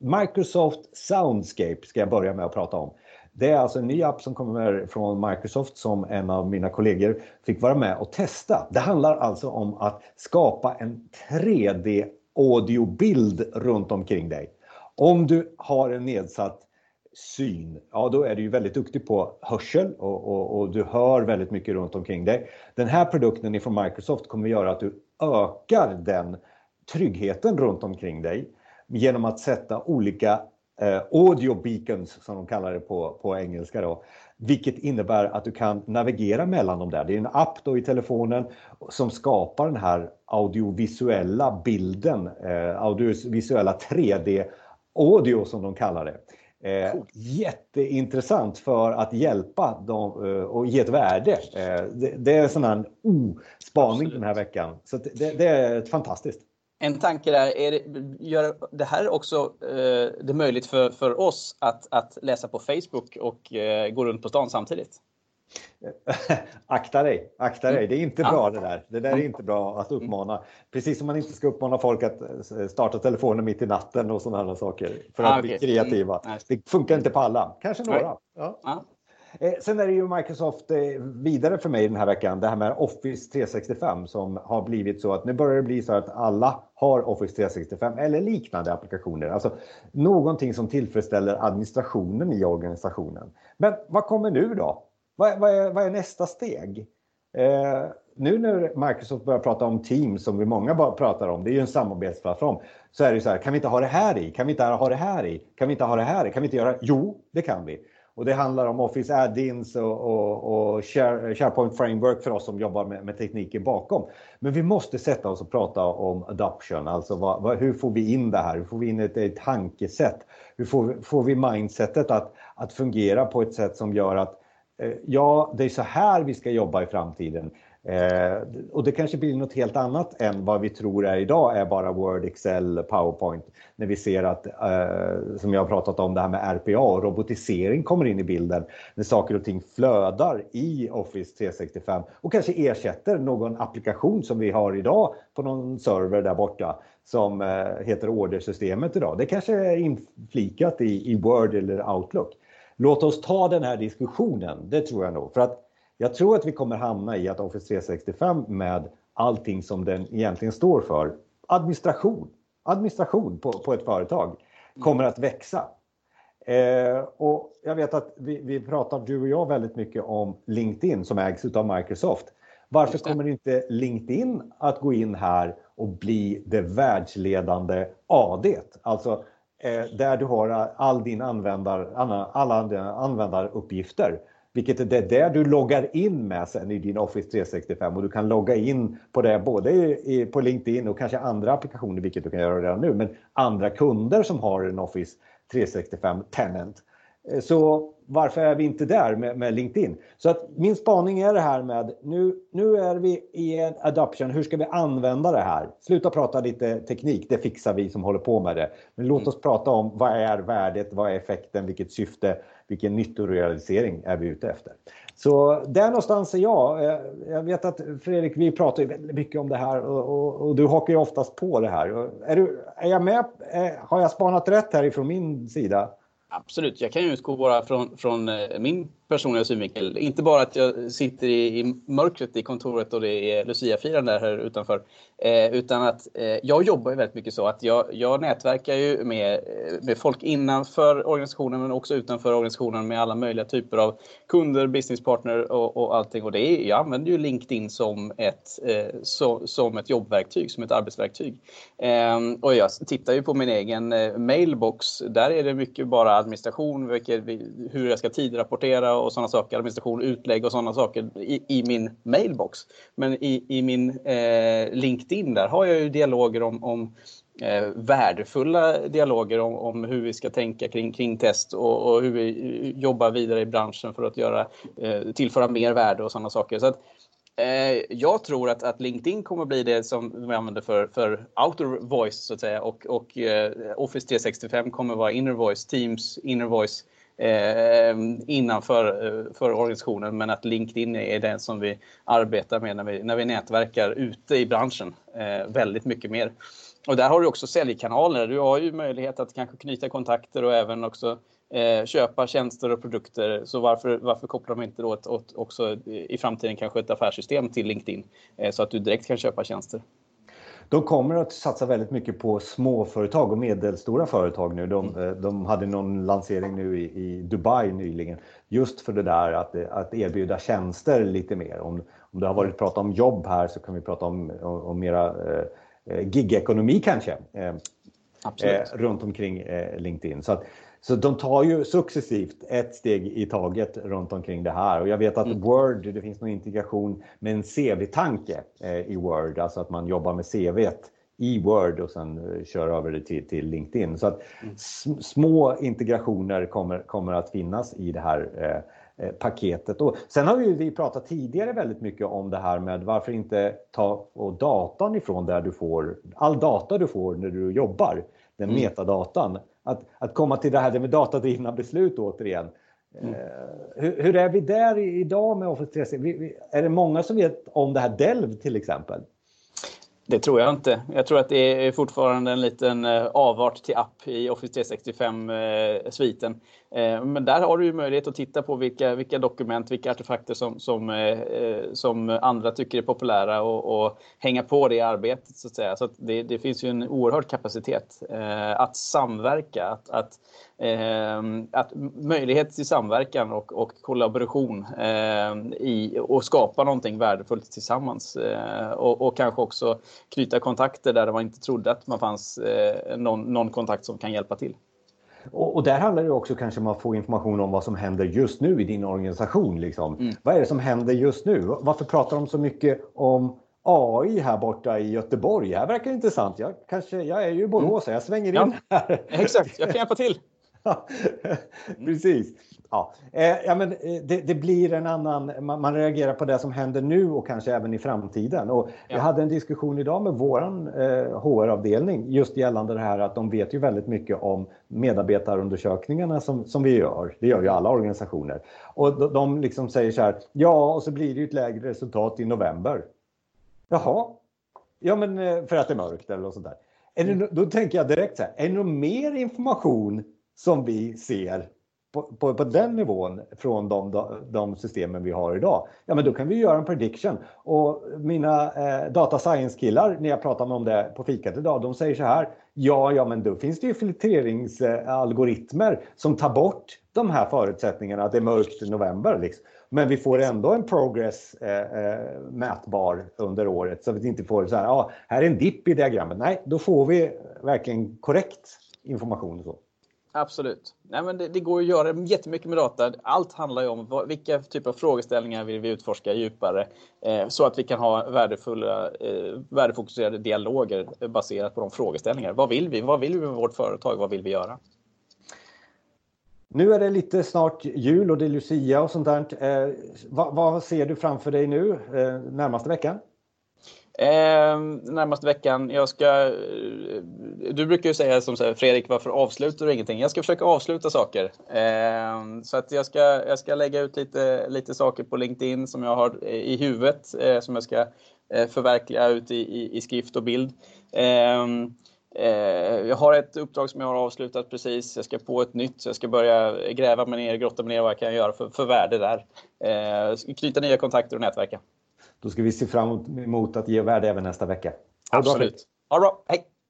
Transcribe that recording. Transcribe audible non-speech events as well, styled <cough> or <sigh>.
Microsoft Soundscape ska jag börja med att prata om. Det är alltså en ny app som kommer från Microsoft som en av mina kollegor fick vara med och testa. Det handlar alltså om att skapa en 3D audiobild runt omkring dig. Om du har en nedsatt syn, ja då är du ju väldigt duktig på hörsel och, och, och, du hör väldigt mycket runt omkring dig. Den här produkten ifrån Microsoft kommer att göra att du ökar den tryggheten runt omkring dig genom att sätta olika eh, audio beacons som de kallar det på, på engelska då. Vilket innebär att du kan navigera mellan dem där. Det är en app då i telefonen som skapar den här audiovisuella bilden, eh, audiovisuella 3D audio som de kallar det. Eh, jätteintressant för att hjälpa dem eh, och ge ett värde. Eh, det, det, är en sån här oh, den här veckan. Så det, det är fantastiskt. En tanke där, är det, gör det här också eh, det möjligt för, för oss att, att läsa på Facebook och eh, gå runt på stan samtidigt? <laughs> akta dig, akta dig. Det är inte bra det där. Det där är inte bra att uppmana. Precis som man inte ska uppmana folk att eh, starta telefonen mitt i natten och sådana här saker för att ah, okay. bli kreativa. Mm. Det funkar inte på alla, kanske några. Ja. Eh, Sen är det ju Microsoft eh, vidare för mig den här veckan, det här med Office 365 som har blivit så att nu börjar det bli så att alla har Office 365 eller liknande applikationer. Alltså någonting som tillfredsställer administrationen i organisationen. Men vad kommer nu då? Vad, vad, är, vad är, nästa steg? Eh, nu när Microsoft börjar prata om Teams, som vi många bara pratar om, det är ju en samarbetsplattform, så är det så här, kan vi inte ha det här i? Kan vi inte ha det här i? Kan vi inte ha det här i? Kan vi inte göra? Jo, det kan vi. Och det handlar om Office Add-ins och, och, och Share, SharePoint Framework för oss som jobbar med, med, tekniken bakom. Men vi måste sätta oss och prata om adoption, alltså vad, vad, hur får vi in det här? Hur får vi in ett, ett tankesätt? Hur får, får vi mindsetet att, att fungera på ett sätt som gör att Eh, ja, det är så här vi ska jobba i framtiden. Eh, och det kanske blir något helt annat än vad vi tror är idag är bara Word, Excel, PowerPoint. När vi ser att, eh, som jag har pratat om, det här med RPA och robotisering kommer in i bilden. När saker och ting flödar i Office 365 och kanske ersätter någon applikation som vi har idag på någon server där borta som eh, heter ordersystemet idag. Det kanske är inflikat i, i Word eller Outlook. Låt oss ta den här diskussionen, det tror jag nog. För att jag tror att vi kommer hamna i att Office 365 med allting som den egentligen står för, administration, administration på, på ett företag, kommer att växa. Eh, och jag vet att vi, vi pratar, du och jag, väldigt mycket om LinkedIn som ägs av Microsoft. Varför kommer inte LinkedIn att gå in här och bli det världsledande AD? Alltså Eh, där du har all din användar, alla användaruppgifter. Vilket är det där du loggar in med sen i din Office 365 och du kan logga in på det både i, på LinkedIn och kanske andra applikationer, vilket du kan göra redan nu, men andra kunder som har en Office 365 Tenant. Eh, så varför är vi inte där med, med, LinkedIn? Så att min spaning är det här med nu, nu är vi i en adoption. Hur ska vi använda det här? Sluta prata lite teknik, det fixar vi som håller på med det. Men låt oss prata om vad är värdet, vad är effekten, vilket syfte, vilken nyttorealisering är vi ute efter? Så där någonstans är jag. Eh, jag vet att Fredrik, vi pratar ju väldigt mycket om det här och, och, och du hakar ju oftast på det här. Är, du, är jag med? Eh, har jag spanat rätt här ifrån min sida? Absolut, jag kan ju utgå bara från, från eh, min personliga synvinkel. Inte bara att jag sitter i, i mörkret i kontoret och det är Lucia-firande här utanför. Eh, utan att eh, jag jobbar ju väldigt mycket så att jag, jag nätverkar ju med, eh, med folk innanför organisationen men också utanför organisationen med alla möjliga typer av kunder, businesspartner och, och allting. Och det är, jag använder ju LinkedIn som ett, eh, so, som ett jobbverktyg, som ett arbetsverktyg. Eh, och jag tittar ju på min egen eh, mailbox. Där är det mycket bara administration, vilket, hur jag ska tidrapportera och sådana saker, administration, utlägg och sådana saker i, i, min mailbox. Men i, i min eh, LinkedIn där har jag ju dialoger om, om eh, värdefulla dialoger om, om, hur vi ska tänka kring, kring test och, och, hur vi eh, jobbar vidare i branschen för att göra, eh, tillföra mer värde och sådana saker. Så att, eh, jag tror att, att LinkedIn kommer bli det som vi använder för, för outer voice så att säga och, och eh, Office 365 kommer vara inner voice, Teams inner voice eh, innanför eh, för organisationen men att LinkedIn är den som vi arbetar med när vi, när vi nätverkar ute i branschen eh, väldigt mycket mer. Och där har du också säljkanaler. Du har ju möjlighet att kanske knyta kontakter och även också eh, köpa tjänster och produkter. Så varför, varför kopplar de inte då ett, åt, också i framtiden kanske ett affärssystem till LinkedIn eh, så att du direkt kan köpa tjänster? De kommer att satsa väldigt mycket på småföretag och medelstora företag nu. De, mm. Eh, de hade någon lansering nu i, i, Dubai nyligen just för det där att, att erbjuda tjänster lite mer. Om, om det har varit prat om jobb här så kan vi prata om, om, om mera eh, eh gigekonomi kanske. Eh, eh, runt omkring eh, LinkedIn. Så att, så de tar ju successivt ett steg i taget runt omkring det här. Och jag vet att mm. Word, det finns någon integration med en CV-tanke eh, i Word, alltså att man jobbar med CV i Word och sen eh, kör över det till, till LinkedIn. Så att mm. små integrationer kommer, kommer att finnas i det här eh, eh, paketet. Och sen har vi, vi pratat tidigare väldigt mycket om det här med varför inte ta och datan ifrån där du får all data du får när du jobbar, den mm. metadatan att, att komma till det här med datadrivna beslut återigen. Mm. Uh, hur, hur, är vi där idag med Office 365? Är det många som vet om det här Delv till exempel? Det tror jag inte. Jag tror att det är fortfarande en liten eh, avart till app i Office 365-sviten. Eh, men där har du ju möjlighet att titta på vilka, vilka dokument, vilka artefakter som, som, eh, eh, som andra tycker är populära och, och hänga på det arbetet. Så att säga. Så att det, det finns ju en oerhörd kapacitet att samverka, att, att att möjlighet till samverkan och, och kollaboration i, och skapa någonting värdefullt tillsammans. Och, och, kanske också knyta kontakter där man inte trodde att man fanns någon, någon kontakt som kan hjälpa till. Och, och, där handlar det också kanske om att få information om vad som händer just nu i din organisation. Liksom. Mm. Vad är det som händer just nu? Varför pratar de så mycket om AI här borta i Göteborg? Det här verkar intressant. Jag, kanske, jag är ju i Borås, mm. jag svänger in ja, här. Exakt, jag kan hjälpa till. <laughs> Precis. Ja, eh, ja men eh, det, det, blir en annan, man, man, reagerar på det som händer nu och kanske även i framtiden. Och ja. Jag hade en diskussion idag med våran eh, HR-avdelning just gällande det här att de vet ju väldigt mycket om medarbetarundersökningarna som, som vi gör. Det gör ju alla organisationer. Och de, de liksom säger så här, ja och så blir det ju ett lägre resultat i november. Jaha, ja men eh, för att det är mörkt eller något sånt där. Är det, då tänker jag direkt så här, är det något mer information som vi ser på, på, på, den nivån från de, de systemen vi har idag, ja men då kan vi göra en prediction. Och mina eh, data science-killar, när jag pratar med om det på fikat idag, de säger så här, ja, ja men då finns det ju filtreringsalgoritmer som tar bort de här förutsättningarna att det är mörkt i november. Liksom. Men vi får ändå en progress eh, eh, mätbar under året så att vi inte får så här, ja, här är en dipp i diagrammet. Nej, då får vi verkligen korrekt information. Och så. Absolut. Nej, men det, det, går att göra jättemycket med data. Allt handlar ju om vad, vilka typer av frågeställningar vill vi utforska djupare eh, så att vi kan ha värdefulla, eh, värdefokuserade dialoger baserat på de frågeställningar. Vad vill vi? Vad vill vi med vårt företag? Vad vill vi göra? Nu är det lite snart jul och det är Lucia och sånt där. Eh, vad, vad, ser du framför dig nu eh, närmaste veckan? Eh, närmaste veckan, jag ska... Eh, du brukar ju säga som så här, Fredrik, varför avslutar du ingenting? Jag ska försöka avsluta saker. Eh, så att jag ska, jag ska lägga ut lite, lite saker på LinkedIn som jag har eh, i huvudet, eh, som jag ska eh, förverkliga ut i, i, i, skrift och bild. Ehm, eh, jag har ett uppdrag som jag har avslutat precis. Jag ska på ett nytt, så jag ska börja gräva mig ner, grotta mig ner vad jag kan göra för, för värde där. Ehm, knyta nya kontakter och nätverka. Då ska vi se fram emot att ge värde även nästa vecka. Absolut. Ha det bra. Hej!